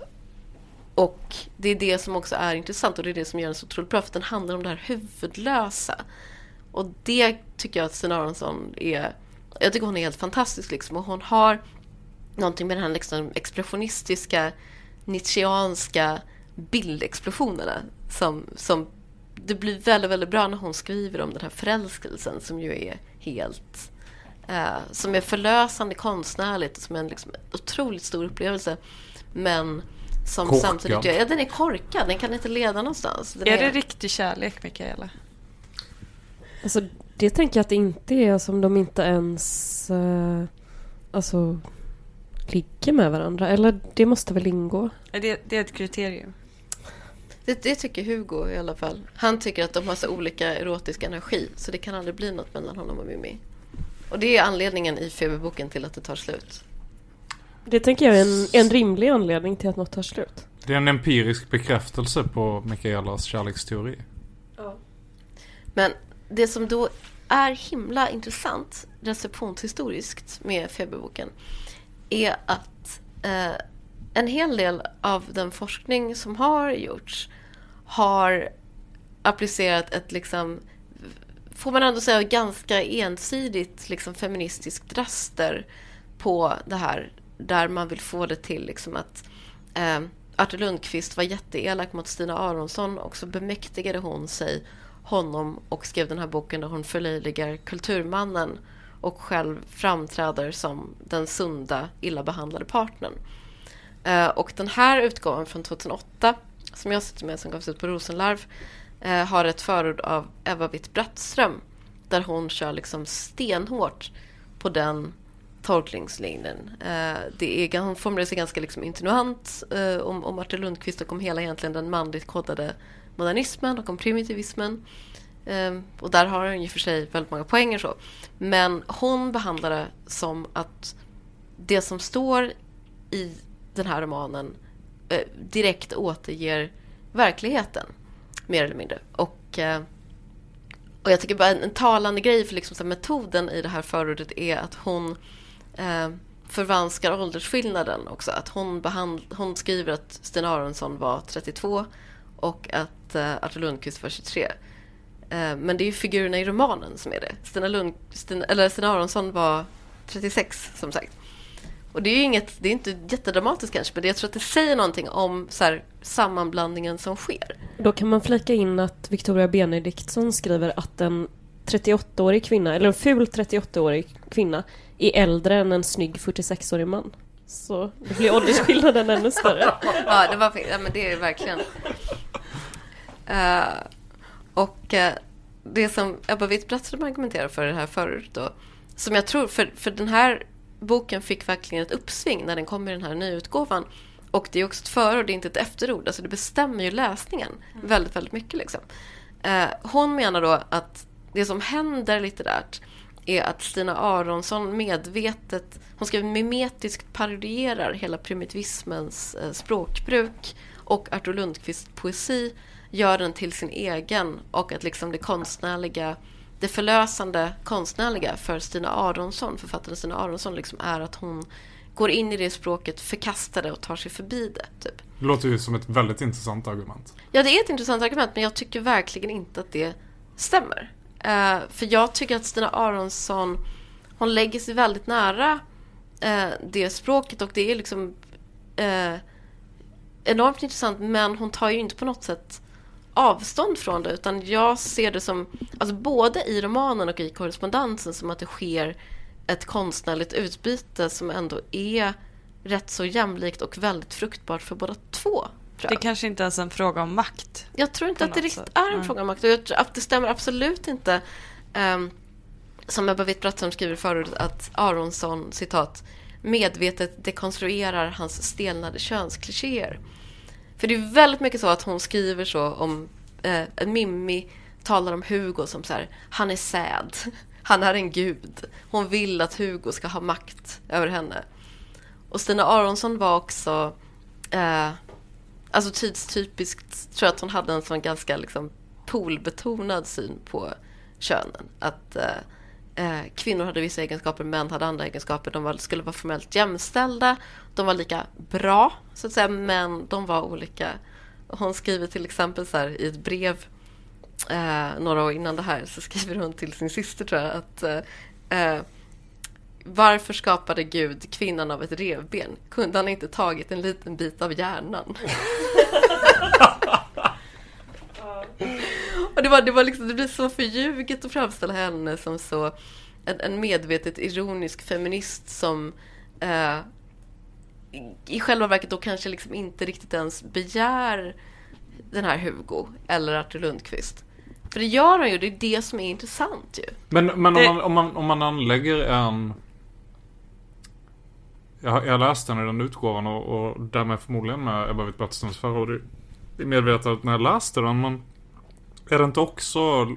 och det är det som också är intressant och det är det som gör den så otroligt bra, för den handlar om det här huvudlösa. Och det tycker jag att Stina Aronsson är... Jag tycker hon är helt fantastisk liksom. Och hon har någonting med den här liksom expressionistiska, nietzscheanska bildexplosionerna som, som det blir väldigt, väldigt bra när hon skriver om den här förälskelsen som ju är helt... Eh, som är förlösande konstnärligt, som är en liksom, otroligt stor upplevelse. Men som Korkad. samtidigt... Ja, den är korkad, den kan inte leda någonstans. Den Är det riktig kärlek, Mikaela? Alltså, det tänker jag att det inte är som de inte ens eh, alltså, ligger med varandra. Eller det måste väl ingå? Är det, det är ett kriterium. Det, det tycker Hugo i alla fall. Han tycker att de har så olika erotisk energi så det kan aldrig bli något mellan honom och Mimmi. Och det är anledningen i Feberboken till att det tar slut. Det tänker jag är en, en rimlig anledning till att något tar slut. Det är en empirisk bekräftelse på Mikaelas kärleksteori. Men det som då är himla intressant receptionshistoriskt med Feberboken är att eh, en hel del av den forskning som har gjorts har applicerat ett liksom får man ändå säga ganska ensidigt liksom feministiskt raster på det här där man vill få det till liksom att eh, Artur Lundqvist var jätteelak mot Stina Aronsson och så bemäktigade hon sig honom och skrev den här boken där hon förlöjligar kulturmannen och själv framträder som den sunda, illa behandlade partnern. Eh, och den här utgåvan från 2008, som jag sitter med, som gavs ut på Rosenlarv, eh, har ett förord av Eva Witt-Brattström där hon kör liksom stenhårt på den tolkningslinjen. Eh, det är, hon formulerar sig ganska liksom insinuant om, om Artur Lundqvist och om hela egentligen den manligt kodade modernismen och om primitivismen. Och där har hon ju för sig väldigt många poänger så. Men hon behandlar det som att det som står i den här romanen eh, direkt återger verkligheten, mer eller mindre. Och, eh, och jag tycker bara en, en talande grej för liksom så här metoden i det här förordet är att hon eh, förvanskar åldersskillnaden också. Att hon, behand, hon skriver att Sten Aronsson var 32 och att eh, Artur Lundqvist var 23. Eh, men det är ju figurerna i romanen som är det. Stina, Lund, Stina, eller Sten Aronsson var 36 som sagt. Och det är ju inget, det är inte jättedramatiskt kanske, men jag tror att det säger någonting om så här, sammanblandningen som sker. Då kan man flika in att Victoria Benediktsson skriver att en 38-årig kvinna, eller en ful 38-årig kvinna, är äldre än en snygg 46-årig man. Så det blir åldersskillnaden ännu större. [LAUGHS] ja, det var, ja, men det är verkligen... Uh, och uh, det som Ebba Witt-Brattström argumenterar för det här förut då, som jag tror, för, för den här boken fick verkligen ett uppsving när den kom i den här nyutgåvan. Och det är också ett förord, det är inte ett efterord. Alltså det bestämmer ju läsningen mm. väldigt, väldigt mycket. Liksom. Uh, hon menar då att det som händer litterärt är att Stina Aronsson medvetet, hon ska mimetiskt parodierar hela primitivismens eh, språkbruk och Artur Lundqvists poesi gör den till sin egen och att liksom det konstnärliga det förlösande konstnärliga för Stina Aronsson, författaren Stina Aronsson, liksom är att hon går in i det språket, förkastar det och tar sig förbi det. Typ. Det låter ju som ett väldigt intressant argument. Ja, det är ett intressant argument, men jag tycker verkligen inte att det stämmer. Uh, för jag tycker att Stina Aronsson, hon lägger sig väldigt nära uh, det språket och det är liksom uh, enormt intressant men hon tar ju inte på något sätt avstånd från det utan jag ser det som, alltså både i romanen och i korrespondensen som att det sker ett konstnärligt utbyte som ändå är rätt så jämlikt och väldigt fruktbart för båda två. Det är kanske inte ens en fråga om makt. Jag tror inte att det riktigt sätt. är en mm. fråga om makt. Och jag tror att det stämmer absolut inte. Um, som Ebba Witt-Brattström skriver förut att Aronsson, citat, medvetet dekonstruerar hans stelnade könsklichéer. För det är väldigt mycket så att hon skriver så om eh, Mimmi talar om Hugo som så här, han är säd, [LAUGHS] han är en gud. Hon vill att Hugo ska ha makt över henne. Och Stina Aronsson var också eh, alltså tidstypiskt tror jag att hon hade en sån ganska liksom poolbetonad syn på könen. Att eh, eh, kvinnor hade vissa egenskaper, män hade andra egenskaper. De var, skulle vara formellt jämställda. De var lika bra, så att säga, men de var olika. Hon skriver till exempel så här, i ett brev eh, några år innan det här så skriver hon till sin syster tror jag att eh, eh varför skapade Gud kvinnan av ett revben? Kunde han inte tagit en liten bit av hjärnan? [LAUGHS] [LAUGHS] och det, var, det, var liksom, det blev så förljuget att framställa henne som så en, en medvetet ironisk feminist som eh, i själva verket då kanske liksom inte riktigt ens begär den här Hugo eller Artur Lundqvist. För det gör han ju, det är det som är intressant ju. Men, men det... om, man, om, man, om man anlägger en jag, jag läste den i den utgåvan och, och därmed förmodligen med Ebba Witt-Brattströms förord i medvetandet när jag läste den. Men är det inte också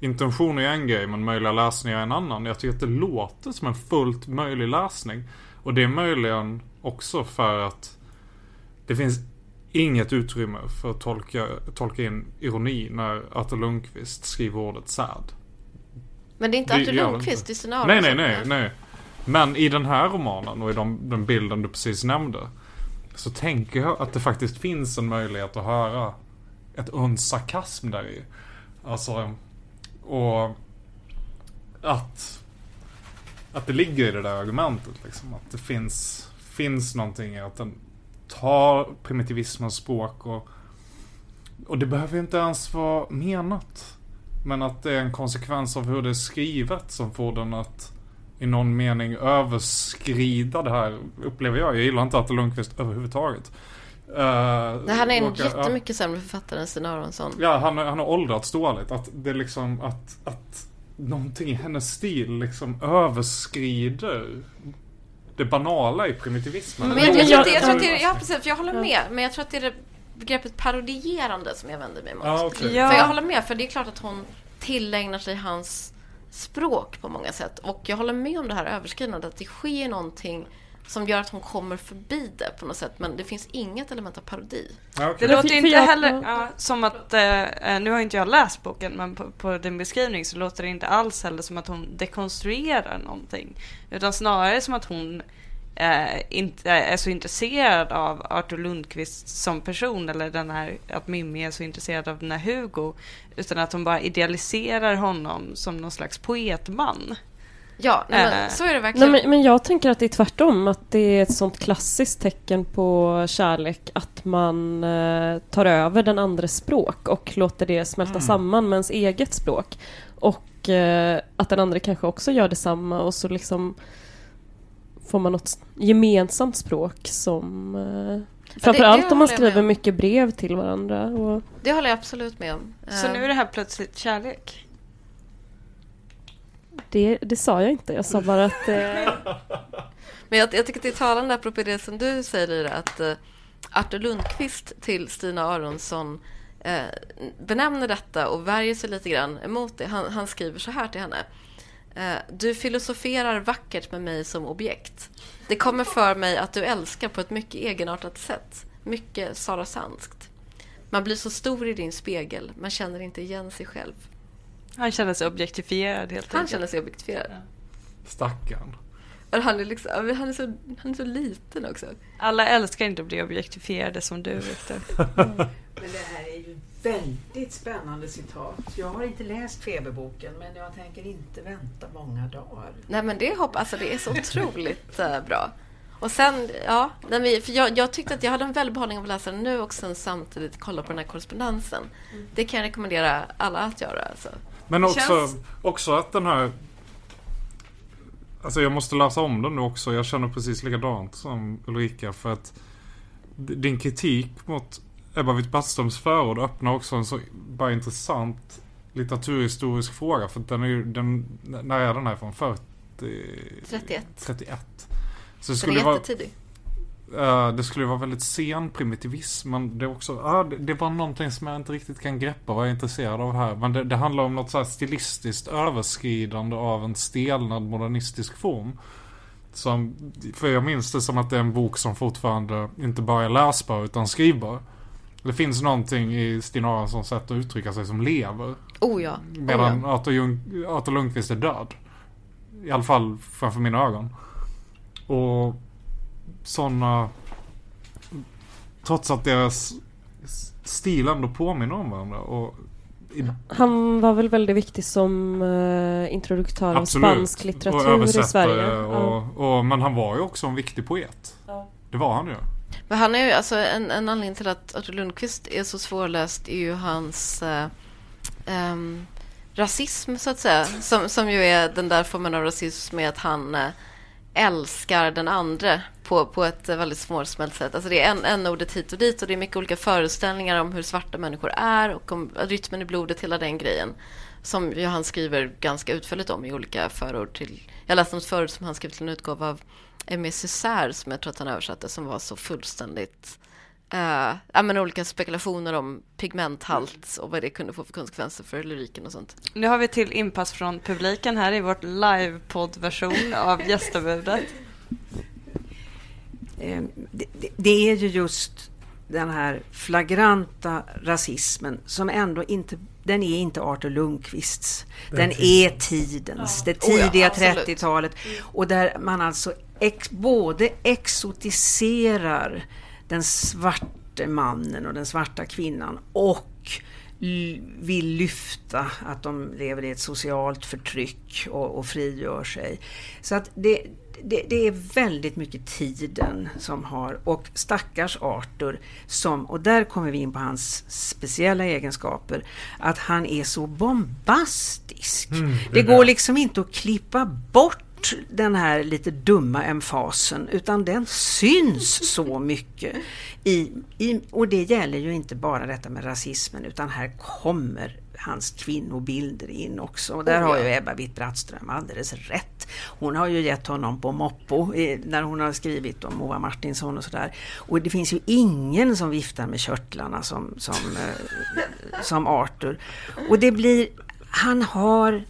intentioner är en grej men möjliga läsningar är en annan. Jag tycker att det låter som en fullt möjlig läsning. Och det är möjligen också för att det finns inget utrymme för att tolka, tolka in ironi när Artur Lundqvist skriver ordet sad. Men det är inte Artur Lundqvist, det är Scenario Nej, nej, nej, nej. Men i den här romanen och i de, den bilden du precis nämnde. Så tänker jag att det faktiskt finns en möjlighet att höra ett uns sarkasm där i. Alltså, och att, att det ligger i det där argumentet liksom. Att det finns, finns någonting i att den tar primitivismens språk och, och det behöver inte ens vara menat. Men att det är en konsekvens av hur det är skrivet som får den att i någon mening överskrida det här, upplever jag. Jag gillar inte Atte Lundqvist överhuvudtaget. Uh, Nej, han är en råkar, jättemycket uh, sämre författare än Sten Aronsson. Ja, han, han har åldrats dåligt. Att det är liksom att, att någonting i hennes stil liksom överskrider det banala i primitivismen. Men jag, jag, tror att det, jag tror att det, ja precis, för jag håller med. Men jag tror att det är det begreppet parodierande som jag vänder mig mot. Ja, okej. Ja. För jag håller med, för det är klart att hon tillägnar sig hans språk på många sätt. Och jag håller med om det här överskridandet, att det sker någonting som gör att hon kommer förbi det på något sätt. Men det finns inget element av parodi. Ja, okej. Det låter inte heller ja, som att, eh, nu har inte jag läst boken, men på, på din beskrivning så låter det inte alls heller som att hon dekonstruerar någonting. Utan snarare som att hon eh, inte är så intresserad av Arthur Lundqvist som person eller den här, att Mimmi är så intresserad av den här Hugo. Utan att hon bara idealiserar honom som någon slags poetman. Ja, nej, Eh. men så är det Nej, verkligen. men, men jag tänker att det är tvärtom, att det är ett sånt klassiskt tecken på kärlek att man eh, tar över den andres språk och låter det smälta samman med ens eget språk. Och eh, att den andra kanske också gör detsamma och så liksom får man något gemensamt språk som eh, Framförallt om man skriver mycket brev till varandra. Och, Det håller jag absolut med om. Så Eh, nu är det här plötsligt kärlek det, det sa jag inte, jag sa bara att eh, [LAUGHS] Men jag, jag tycker att det är talande, apropå det som du säger Lyra, att eh, Artur Lundqvist till Stina Aronsson eh, benämner detta och värjer sig lite grann emot det. Han, han skriver så här till henne. Eh, du filosoferar vackert med mig som objekt. Det kommer för mig att du älskar på ett mycket egenartat sätt. Mycket Sara Sanskt. Man blir så stor i din spegel, man känner inte igen sig själv. Han känner sig objektifierad helt Han enkelt. känner sig objektifierad. Stackarn. Han är, liksom, han, är så, han är så liten också. Alla älskar inte att bli objektifierade som du, Viktor. [LAUGHS] Men det här är ju väldigt spännande citat. Jag har inte läst Feberboken men jag tänker inte vänta många dagar. Nej men det hoppas alltså det är så otroligt eh, bra. Och sen, ja, för jag, jag tyckte att jag hade en väldig behållning av att läsa den nu och sen samtidigt kolla på den här korrespondensen. Det kan jag rekommendera alla att göra. Alltså. Men också, känns- också att den här... Alltså jag måste läsa om den nu också. Jag känner precis likadant som Ulrika. För att din kritik mot Ebba Witt-Brattströms förord öppnar också en så bara intressant litteraturhistorisk fråga. För den är ju, den, när är den här från? 40? 31. 31. Så det skulle är vara, jättetidig. Eh, det skulle vara väldigt sen primitivism. Men det är också, ah, det, det var någonting som jag inte riktigt kan greppa vad jag är intresserad av här. Men det, det handlar om något så stilistiskt överskridande av en stelnad modernistisk form. Som, för jag minns det som att det är en bok som fortfarande inte bara är läsbar utan skrivbar. Det finns någonting i Stina Aronssons sätt att uttrycka sig som lever. Oh ja. Medan oh ja. Arthur, Jung, Arthur Lundqvist är död. I alla fall framför mina ögon. Och sådana... Trots att deras stil ändå påminner om varandra. Och i, han var väl väldigt viktig som eh, introduktör av spansk och litteratur i Sverige. Ja. Och, och, men han var ju också en viktig poet. Ja. Det var han ju. Men han är ju, alltså en, en anledning till att Artur Lundqvist är så svårläst är ju hans eh, ehm, rasism så att säga. Som, som ju är den där formen av rasism med att han eh, älskar den andra på, på ett väldigt svårsmält sätt. Alltså det är en, en ordet hit och dit och det är mycket olika föreställningar om hur svarta människor är och om rytmen i blodet, hela den grejen. Som ju han skriver ganska utförligt om i olika förord till... Jag läste något förord som han skrev till en utgåva av Aimé Césaire som jag tror att han översatte som var så fullständigt Uh, ja, men olika spekulationer om pigmenthalt och vad det kunde få för konsekvenser för lyriken och sånt. Nu har vi till inpass från publiken här i vårt livepodd-version av [LAUGHS] gästabudet. Eh, Det, det, det är ju just den här flagranta rasismen som ändå inte den är inte Arthur Lundqvists. Den är tidens, det Oh ja, tidiga absolut. 30-talet. Och där man alltså ex, både exotiserar den svarte mannen och den svarta kvinnan och vill lyfta att de lever i ett socialt förtryck och, och frigör sig. Så att det, det, det är väldigt mycket tiden som har, och stackars Arthur som, och där kommer vi in på hans speciella egenskaper, att han är så bombastisk. det går liksom inte att klippa bort den här lite dumma emfasen utan den syns så mycket. I, i, och det gäller ju inte bara detta med rasismen utan här kommer hans kvinnobilder in också. Och där Oh, har ju Ebba Witt-Brattström alldeles rätt. Hon har ju gett honom på moppo eh, när hon har skrivit om Moa Martinsson och sådär. Och det finns ju ingen som viftar med körtlarna som, som, eh, som Arthur. Och det blir, han har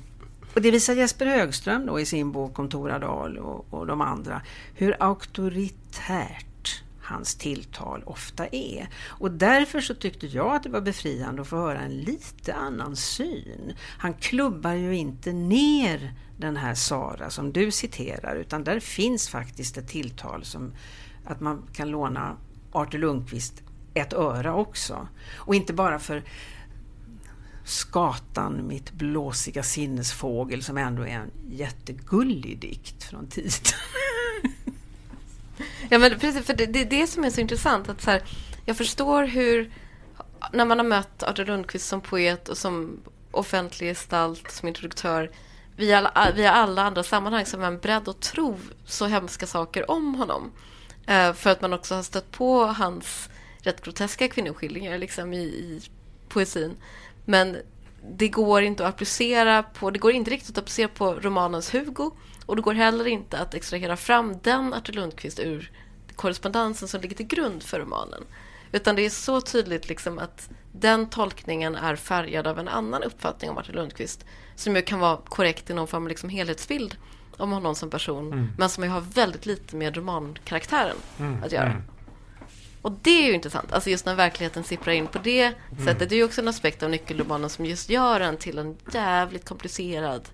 och det visar Jesper Högström då i sin bok om Tora Dahl och, och de andra, hur auktoritärt hans tilltal ofta är. Och därför så tyckte jag att det var befriande att få höra en lite annan syn. Han klubbar ju inte ner den här Sara som du citerar utan där finns faktiskt ett tilltal som att man kan låna Artur Lundqvist ett öra också. Och inte bara för Skatan, mitt blåsiga sinnesfågel som ändå är en jättegullig dikt från tiden. [LAUGHS] Ja men precis, för det, det är det som är så intressant. Att så här, jag förstår hur, när man har mött Artur Lundqvist som poet och som offentlig gestalt, som introduktör, via alla, via alla andra sammanhang som är en beredd att tro så hemska saker om honom. Eh, för att man också har stött på hans rätt groteska kvinnoskildringar liksom, i, i poesin. Men det går inte att applicera på, det går inte riktigt att applicera på romanens Hugo och det går heller inte att extrahera fram den Artur Lundqvist ur korrespondensen som ligger till grund för romanen. Utan det är så tydligt liksom att den tolkningen är färgad av en annan uppfattning om Artur Lundqvist som ju kan vara korrekt i någon form av liksom helhetsbild om honom som person Mm. men som ju har väldigt lite med romankaraktären Mm, att göra. mm. Och det är ju intressant, alltså just när verkligheten sipprar in på det sättet. Det är ju också en aspekt av nyckelromanen som just gör den till en jävligt komplicerad,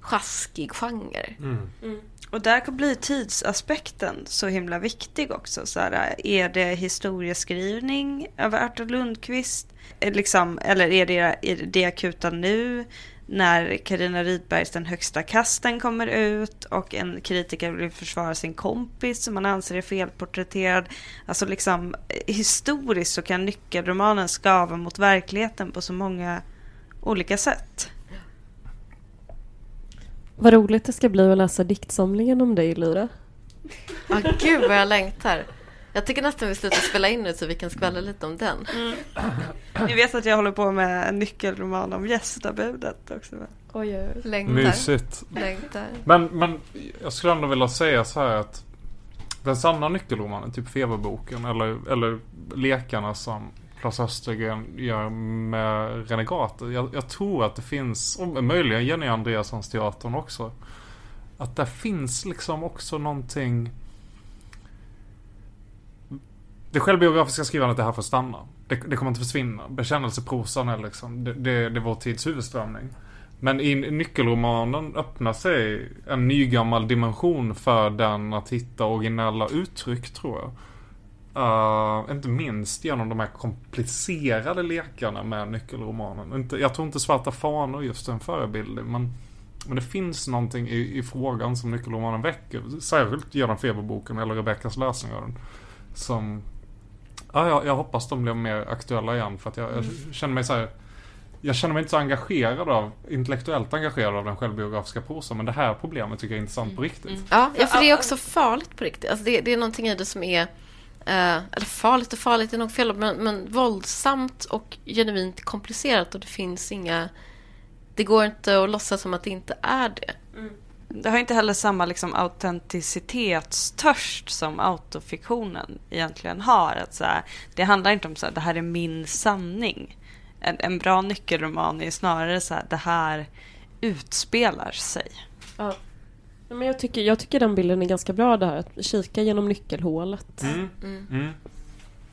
sjaskig genre. Och där blir tidsaspekten så himla viktig också. Så här, är det historieskrivning över Artur Lundqvist? Eh, Liksom, eller är det, är det akuta nu? När Karina Rydbergs Den högsta kasten kommer ut och en kritiker vill försvara sin kompis som man anser är felporträtterad. Alltså liksom historiskt så kan nyckelromanen skava mot verkligheten på så många olika sätt. Vad roligt det ska bli att läsa diktsamlingen om dig, Lyra. Ja, gud vad jag längtar. Jag tycker nästan vi slutar spela in nu så vi kan skvallra lite om den. Ni vet att jag håller på med en nyckelroman om gästabudet också? Oj, oj, Längtar. Mysigt. Längtar. Men, men jag skulle ändå vilja säga så här att den sanna nyckelromanen, typ Feberboken eller, eller Lekarna som Claes Östergren gör med Renegater. Jag, jag tror att det finns, och möjligen Jenny Andreassons teatern också. Att där finns liksom också någonting det självbiografiska skrivandet är här för att stanna. Det, det kommer inte försvinna. Bekännelseprosan är liksom, det, det, det är vår tids huvudströmning. Men i nyckelromanen öppnar sig en nygammal dimension för den att hitta originella uttryck tror jag. Uh, inte minst genom de här komplicerade lekarna med nyckelromanen. Inte, jag tror inte Svarta fanor just är en förebild. Men, men det finns någonting i, i frågan som nyckelromanen väcker. Särskilt genom Feberboken eller Rebeckas läsning av den. Som... Ja, jag, jag hoppas de blir mer aktuella igen för att jag, jag känner mig så här. Jag känner mig inte så engagerad av, intellektuellt engagerad av den självbiografiska prosan. Men det här problemet tycker jag är intressant på riktigt. Ja, ja, för det är också farligt på riktigt. Alltså det, det är någonting i det som är eh, eller farligt och farligt är nog fel men, men våldsamt och genuint komplicerat och det finns inga... Det går inte att låtsas som att det inte är det. Det har inte heller samma liksom autenticitetsstörst som autofiktionen egentligen har. Att så här, det handlar inte om så här, det här är min sanning. En, en bra nyckelroman är snarare så här, det här utspelar sig. Ja. Men jag, tycker, jag tycker den bilden är ganska bra det här, att kika genom nyckelhålet. Mm. Mm.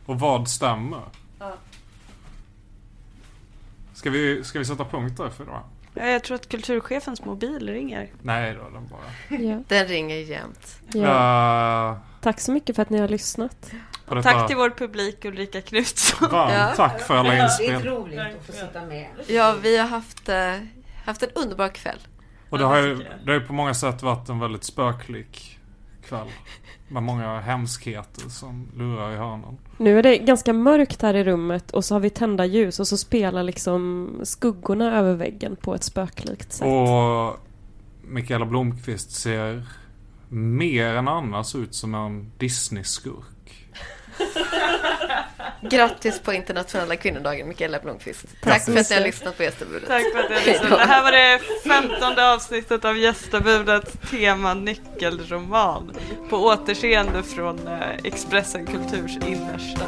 Och vad stämmer? Ja. Ska vi, ska vi sätta punkt där för idag? Ja, jag tror att kulturchefens mobil ringer. Nej då, den bara... Ja. Den ringer jämt. Ja. Uh, Tack så mycket för att ni har lyssnat. detta, Tack till vår publik Ulrika Knutsson. Varmt Ja. tack för alla inspel. roligt att få sitta med. Ja, vi har haft, eh, haft en underbar kväll. Och det har ju det har ju på många sätt varit en väldigt spöklik kväll. Med många hemskheter som lurar i hörnen. Nu är det ganska mörkt här i rummet och så har vi tända ljus och så spelar liksom skuggorna över väggen på ett spöklikt sätt. Och Mikaela Blomqvist ser mer än annars ut som en Disney-skurk. [LAUGHS] Grattis på internationella kvinnodagen Mikaela Blomqvist. Tack för att ni har lyssnat på Gästabudet. Tack för att ni har lyssnat. Det här var det femtonde avsnittet av Gästabudet tema nyckelroman. På återseende från eh, Expressen Kulturs innersta.